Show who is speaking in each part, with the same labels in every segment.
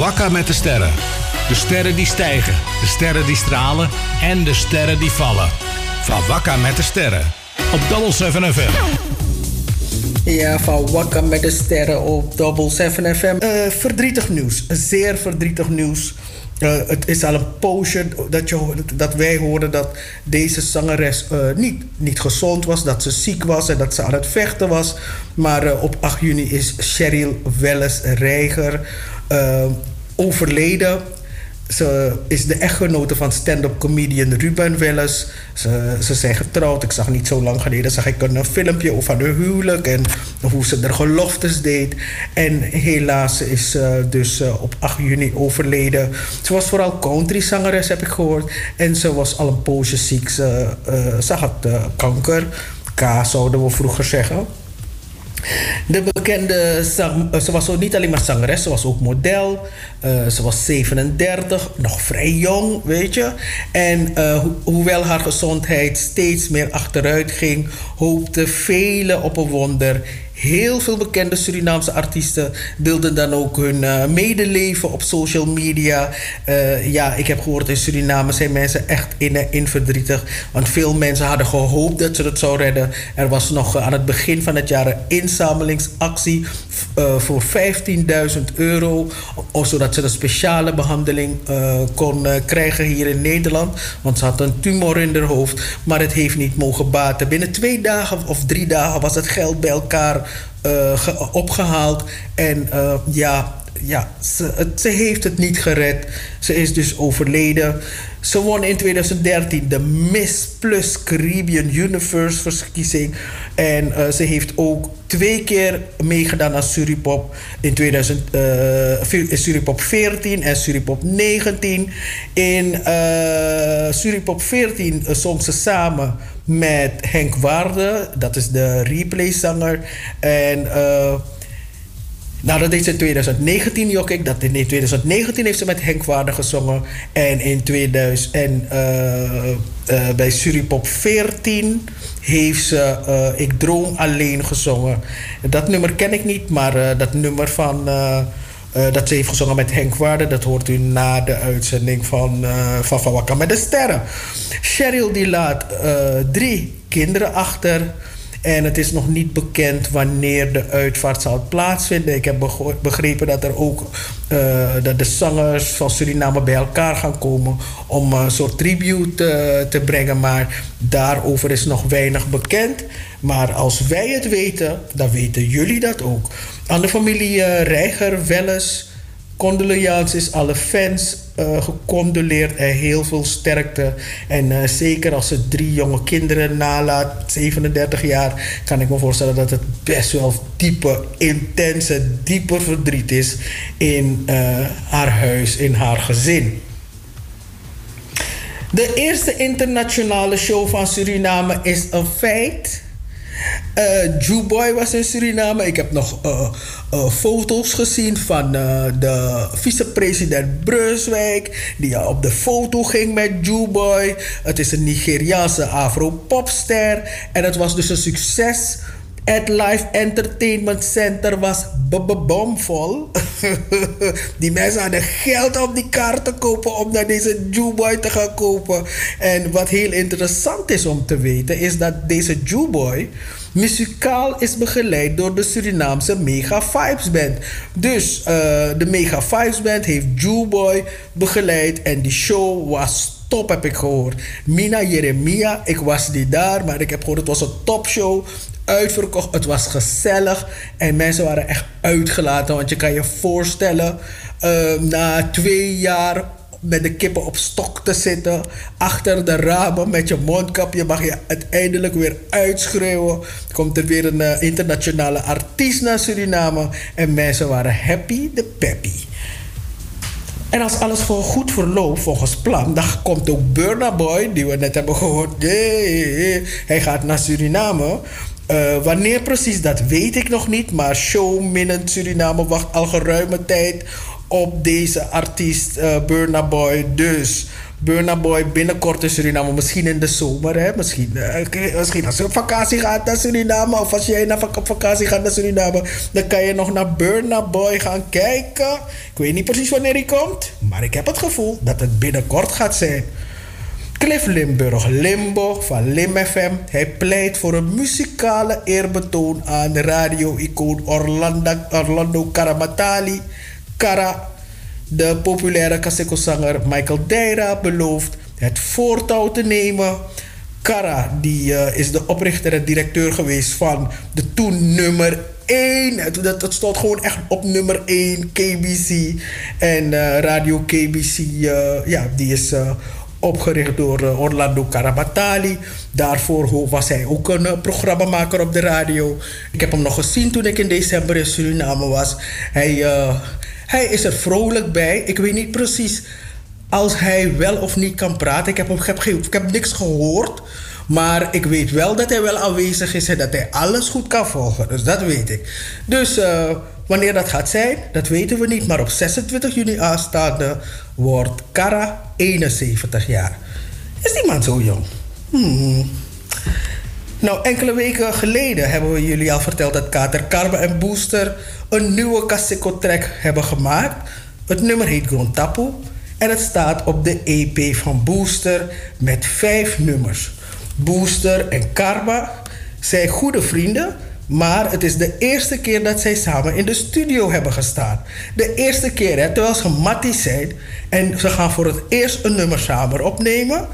Speaker 1: Wakka met de sterren. De sterren die stijgen, de sterren die stralen en de sterren die vallen. Van Wakka met de sterren. Op Double 7 FM.
Speaker 2: Ja, van Wakka met de sterren op Double 7 FM. Uh, verdrietig nieuws. Zeer verdrietig nieuws. Uh, het is al een poosje dat, je, dat wij hoorden dat deze zangeres uh, niet, niet gezond was, dat ze ziek was en dat ze aan het vechten was. Maar op 8 juni is Cheryl Welles Reiger overleden. Ze is de echtgenote van stand-up comedian Ruben Welles. Ze, ze zijn getrouwd. Ik zag niet zo lang geleden zag ik een filmpje over hun huwelijk en hoe ze er geloftes deed. En helaas is ze dus eh, op 8 juni overleden. Ze was vooral country zangeres, heb ik gehoord. En ze was al een poosje ziek. Ze, uh, ze had uh, kanker. K zouden we vroeger zeggen. De bekende zang, ze was ook niet alleen maar zangeres, ze was ook model. Uh, ze was 37, nog vrij jong, weet je. En ho hoewel haar gezondheid steeds meer achteruit ging, hoopten velen op een wonder Heel veel bekende Surinaamse artiesten deelden dan ook hun uh, medeleven op social media. Uh, ja, ik heb gehoord in Suriname zijn mensen echt in, in verdrietig. Want veel mensen hadden gehoopt dat ze het zou redden. Er was nog aan het begin van het jaar een inzamelingsactie voor 15.000 euro. Zodat ze een speciale behandeling kon krijgen hier in Nederland. Want ze had een tumor in haar hoofd. Maar het heeft niet mogen baten. Binnen twee dagen of drie dagen was het geld bij elkaar opgehaald. En uh, ja, ja ze, heeft het niet gered. Ze is dus overleden. Ze won in 2013 de Miss Plus Caribbean Universe verkiezing. En uh, ze heeft ook twee keer meegedaan aan Suripop. In 2000, Suripop 14 en Suripop 19. In Suripop 14 zong ze samen met Henk Waarde, dat is de replay-zanger. En uh, nou, dat deed ze in 2019, jok Dat in 2019 heeft ze met Henk Waarde gezongen. En in 2000 en uh, uh, bij Suripop 14 heeft ze Ik Droom Alleen gezongen. Dat nummer ken ik niet, maar dat nummer van uh, dat ze heeft gezongen met Henk Waarde. Dat hoort u na de uitzending van, uh, van Wakka met de Sterren. Cheryl die laat uh, drie kinderen achter. En het is nog niet bekend wanneer de uitvaart zal plaatsvinden. Ik heb begrepen dat er ook dat de zangers van Suriname bij elkaar gaan komen om een soort tribute te, te brengen. Maar daarover is nog weinig bekend. Maar als wij het weten, dan weten jullie dat ook. Aan de familie uh, Reiger, Welles, condolences, alle fans uh, gecondoleerd en heel veel sterkte. En uh, zeker als ze drie jonge kinderen nalaat, 37 jaar, kan ik me voorstellen dat het best wel diepe, intense, dieper verdriet is in haar huis, in haar gezin. De eerste internationale show van Suriname is een feit. Uh, Boy was in Suriname. Ik heb nog uh, uh, foto's gezien van de vicepresident Brunswijk. Die op de foto ging met Boy. Het is een Nigeriaanse afro-popster. En het was dus een succes. Het Live Entertainment Center was bomvol. die mensen hadden geld om die kaart te kopen om naar deze Jewboy te gaan kopen. En wat heel interessant is om te weten, is dat deze Jewboy muzikaal is begeleid door de Surinaamse Mega Vibes Band. Dus uh, de Mega Vibes Band heeft Jewboy begeleid en die show was top heb ik gehoord. Mina Jeremia, ik was niet daar, maar ik heb gehoord het was een topshow. Uitverkocht, het was gezellig en mensen waren echt uitgelaten. Want je kan je voorstellen, uh, na twee jaar met de kippen op stok te zitten. Achter de ramen met je mondkapje mag je uiteindelijk weer uitschreeuwen. Komt er weer een uh, internationale artiest naar Suriname. En mensen waren happy de peppy. En als alles voor goed verloopt volgens plan, dan komt ook Burna Boy, die we net hebben gehoord. Hij gaat naar Suriname. Uh, wanneer precies, dat weet ik nog niet. Maar Show Minnend Suriname wacht al geruime tijd op deze artiest uh, Burna Boy. Dus Burna Boy binnenkort in Suriname. Misschien in de zomer, hè? Misschien, uh, misschien als je op vakantie gaat naar Suriname. Of als jij naar, op vakantie gaat naar Suriname. Dan kan je nog naar Burna Boy gaan kijken. Ik weet niet precies wanneer hij komt. Maar ik heb het gevoel dat het binnenkort gaat zijn. Cliff Limburg, Limbo van Lim FM. Hij pleit voor een muzikale eerbetoon aan radio-icoon Orlando, Orlando. Kara, de populaire Kaseko-zanger Michael Deira belooft het voortouw te nemen. Kara die, uh, is de oprichter en directeur geweest van de toen nummer 1. Dat, stond gewoon echt op nummer 1, KBC. En uh, Radio KBC, uh, ja, die is opgericht door uh, Orlando Carabatali. Daarvoor was hij ook een uh, programmamaker op de radio. Ik heb hem nog gezien toen ik in december in Suriname was. Hij, uh, hij is er vrolijk bij. Ik weet niet precies als hij wel of niet kan praten. Ik heb, heb, ik heb niks gehoord. Maar ik weet wel dat hij wel aanwezig is en dat hij alles goed kan volgen. Dus dat weet ik. Dus uh, wanneer dat gaat zijn, dat weten we niet. Maar op 26 juni aanstaande wordt Kara 71 jaar. Is die man zo jong? Hmm. Nou, enkele weken geleden hebben we jullie al verteld dat Kater Karma en Booster een nieuwe Kaseko-track hebben gemaakt. Het nummer heet Tapu en het staat op de EP van Booster met vijf nummers. Booster en Karma zijn goede vrienden, maar het is de eerste keer dat zij samen in de studio hebben gestaan. De eerste keer, hè, terwijl ze matties zijn en ze gaan voor het eerst een nummer samen opnemen.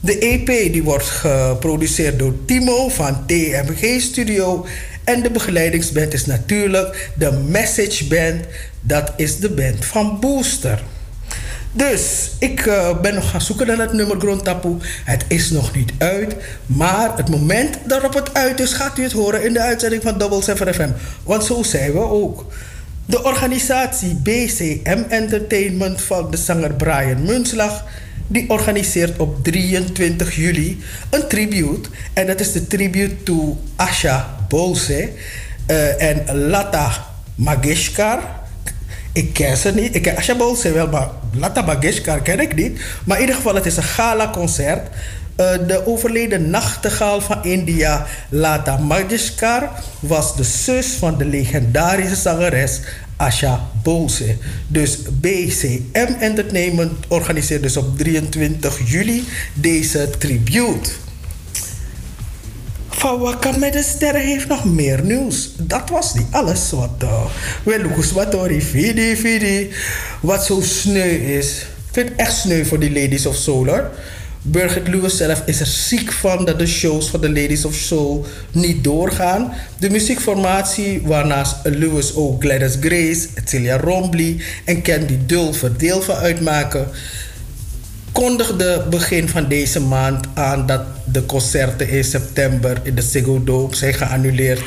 Speaker 2: De EP die wordt geproduceerd door Timo van TMG Studio. En de begeleidingsband is natuurlijk de Message Band. Dat is de band van Booster. Dus ik uh, ben nog gaan zoeken naar het nummer Grondtapu. Het is nog niet uit. Maar het moment daarop het uit is, gaat u het horen in de uitzending van Double 7 FM. Want zo zijn we ook. De organisatie BCM Entertainment van de zanger Brian Munslag... die organiseert op 23 juli een tribute. En dat is de tribute to Asha Bolse uh, en Lata Mageshkar... Ik ken ze niet. Ik ken Ashabol ze wel, maar Lata Bageshkar ken ik niet. Maar in ieder geval, het is een gala-concert. Uh, de overleden nachtegaal van India, Lata Mangeshkar, was de zus van de legendarische zangeres Asha Bose. Dus BCM Entertainment organiseert dus op 23 juli deze tribute. Van Wakka met de Sterren heeft nog meer nieuws. Dat was niet alles wat... Uh, wel, wat vidi, vidi. Wat zo sneu is. Ik vind het echt sneu voor die Ladies of Solar. Birgit Lewis zelf is er ziek van dat de shows van de Ladies of Soul niet doorgaan. De muziekformatie, waarnaast Lewis ook Gladys Grace, Celia Rombly en Candy Dulver deel van uitmaken, kondigde begin van deze maand aan dat de concerten in september in de Ziggo zijn geannuleerd.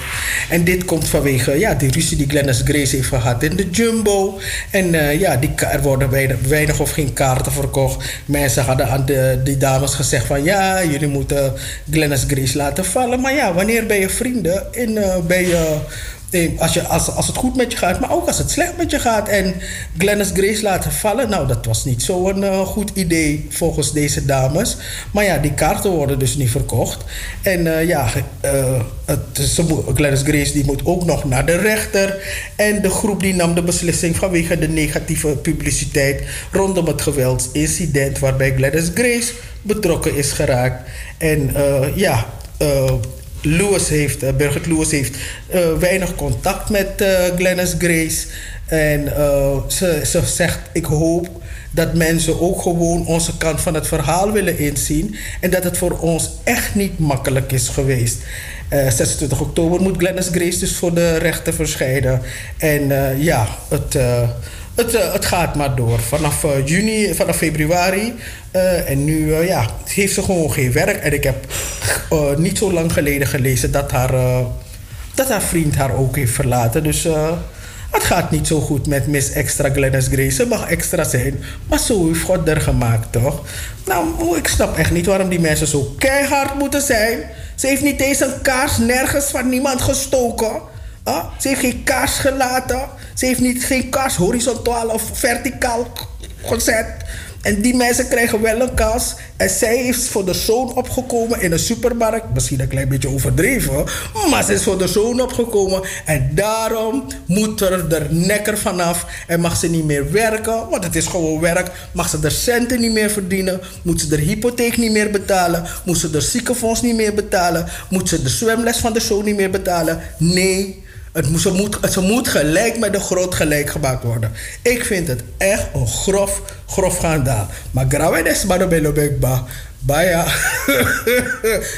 Speaker 2: En dit komt vanwege ja, die ruzie die Glennis Grace heeft gehad in de Jumbo. En uh, ja, die, er worden weinig, weinig, of geen kaarten verkocht. Mensen hadden aan de, die dames gezegd van ja, jullie moeten Glennis Grace laten vallen. Maar ja, wanneer ben je vrienden en uh, ben je als, je, als, als het goed met je gaat, maar ook als het slecht met je gaat. En Glennis Grace laten vallen, nou, dat was niet zo'n uh, goed idee volgens deze dames. Maar ja, die kaarten worden dus niet verkocht. En uh, ja, uh, het, Glennis Grace die moet ook nog naar de rechter. En de groep die nam de beslissing vanwege de negatieve publiciteit rondom het geweldsincident waarbij Glennis Grace betrokken is geraakt. En ja. Lewis heeft, uh, Birgit Lewis heeft uh, weinig contact met uh, Glennis Grace. En ze, ze zegt, ik hoop dat mensen ook gewoon onze kant van het verhaal willen inzien. En dat het voor ons echt niet makkelijk is geweest. 26 oktober moet Glennis Grace dus voor de rechter verschijnen. En ja, het het gaat maar door. Vanaf uh, juni, vanaf februari. Uh, en nu ja, heeft ze gewoon geen werk. En ik heb niet zo lang geleden gelezen dat haar, dat haar vriend haar ook heeft verlaten. Dus het gaat niet zo goed met Miss Extra Glennis Grace. Ze mag extra zijn. Maar zo heeft God er gemaakt, toch? Nou, ik snap echt niet waarom die mensen zo keihard moeten zijn. Ze heeft niet eens een kaars nergens van niemand gestoken. Ah, ze heeft geen kaars gelaten. Ze heeft niet, geen kaars horizontaal of verticaal gezet. En die mensen krijgen wel een kans. En zij is voor de zoon opgekomen in een supermarkt. Misschien een klein beetje overdreven. Maar ze is voor de zoon opgekomen. En daarom moet er de nekker vanaf. En mag ze niet meer werken. Want het is gewoon werk. Mag ze de centen niet meer verdienen. Moet ze de hypotheek niet meer betalen. Moet ze de ziekenfonds niet meer betalen. Moet ze de zwemles van de zoon niet meer betalen. Nee. Het moet, ze, moet, gelijk met de groot gelijk gemaakt worden. Ik vind het echt een grof, grof schandaal. Maar grawe is maar de bekba. Baya.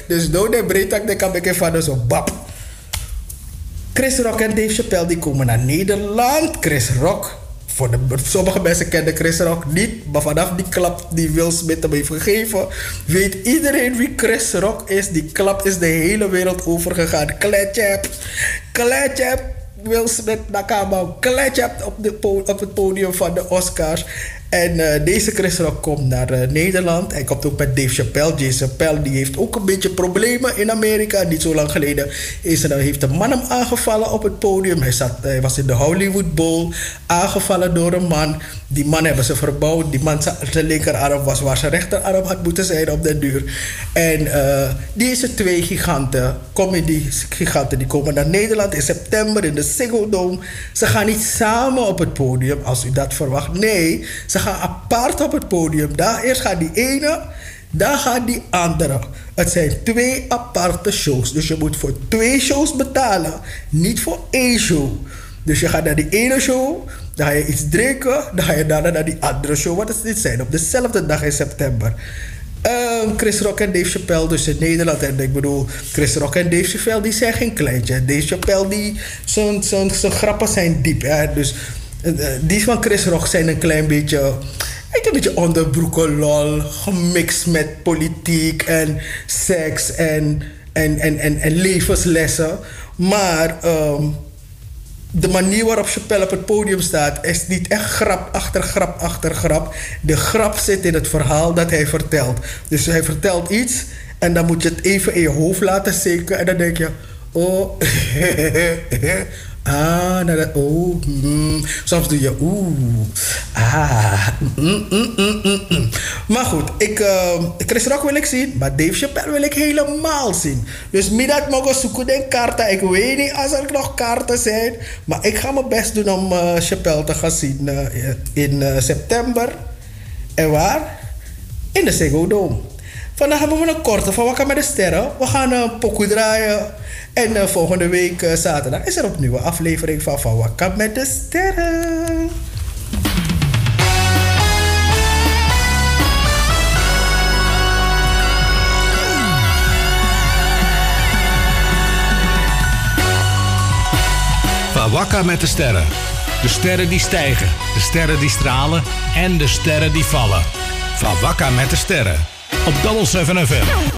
Speaker 2: dus door de breedtak de kan ik van zo bap. Chris Rock en Dave Chappelle die komen naar Nederland. Chris Rock voor de, sommige mensen kennen Chris Rock niet, maar vanaf die klap die Will Smith hem heeft gegeven, weet iedereen wie Chris Rock is. Die klap is de hele wereld overgegaan. Kletjep, kletjep. Will Smith Nakama kletjep op, op het podium van de Oscars. En uh, deze Chris Rock komt naar uh, Nederland. Hij komt ook met Dave Chappelle. Dave Chappelle die heeft ook een beetje problemen in Amerika. Niet zo lang geleden is er, heeft een man hem aangevallen op het podium. Hij, zat, hij was in de Hollywood Bowl. Aangevallen door een man. Die man hebben ze verbouwd. Die man zijn linkerarm was waar zijn rechterarm had moeten zijn op den duur. En uh, deze twee giganten, comedy giganten, die komen naar Nederland in september in de Ziggo Dome. Ze gaan niet samen op het podium als u dat verwacht. Nee, ze gaan apart op het podium. Daar eerst gaat die ene, daar gaat die andere. Het zijn twee aparte shows. Dus je moet voor twee shows betalen, niet voor één show. Dus je gaat naar die ene show, dan ga je iets drinken, dan ga je daarna naar die andere show. Wat is dit zijn? Op dezelfde dag in september. Uh, Chris Rock en Dave Chappelle dus in Nederland. En ik bedoel, Chris Rock en Dave Chappelle die zijn geen kleintje. Dave Chappelle die, zijn, zijn, zijn grappen zijn diep. Hè? Dus die van Chris Rock zijn een klein beetje... Een beetje onderbroeken lol, gemixt met politiek en seks en, en, en, en, en levenslessen. Maar... Um, de manier waarop Chappelle op het podium staat, is niet echt grap achter grap achter grap. De grap zit in het verhaal dat hij vertelt. Dus hij vertelt iets en dan moet je het even in je hoofd laten zinken. En dan denk je, oh, Ah, nou dat, oh. Mm. Soms doe je oeh. Ah. Mm, mm, maar goed, ik, uh, Chris Rock wil ik zien, maar Dave Chappelle wil ik helemaal zien. Dus middag mogen zoeken den kaarten. Ik weet niet als er nog kaarten zijn. Maar ik ga mijn best doen om uh, Chappelle te gaan zien uh, in september. En waar? In de Ziggo Dome. Vandaag hebben we een korte van Wakker met de Sterren. We gaan een pokoe draaien. En uh, volgende week uh, zaterdag is er opnieuw een aflevering van Van Wakker met de Sterren.
Speaker 1: Van Wakka met de Sterren. De sterren die stijgen, de sterren die stralen en de sterren die vallen. Van Wakka met de Sterren. Op Double 7 FM.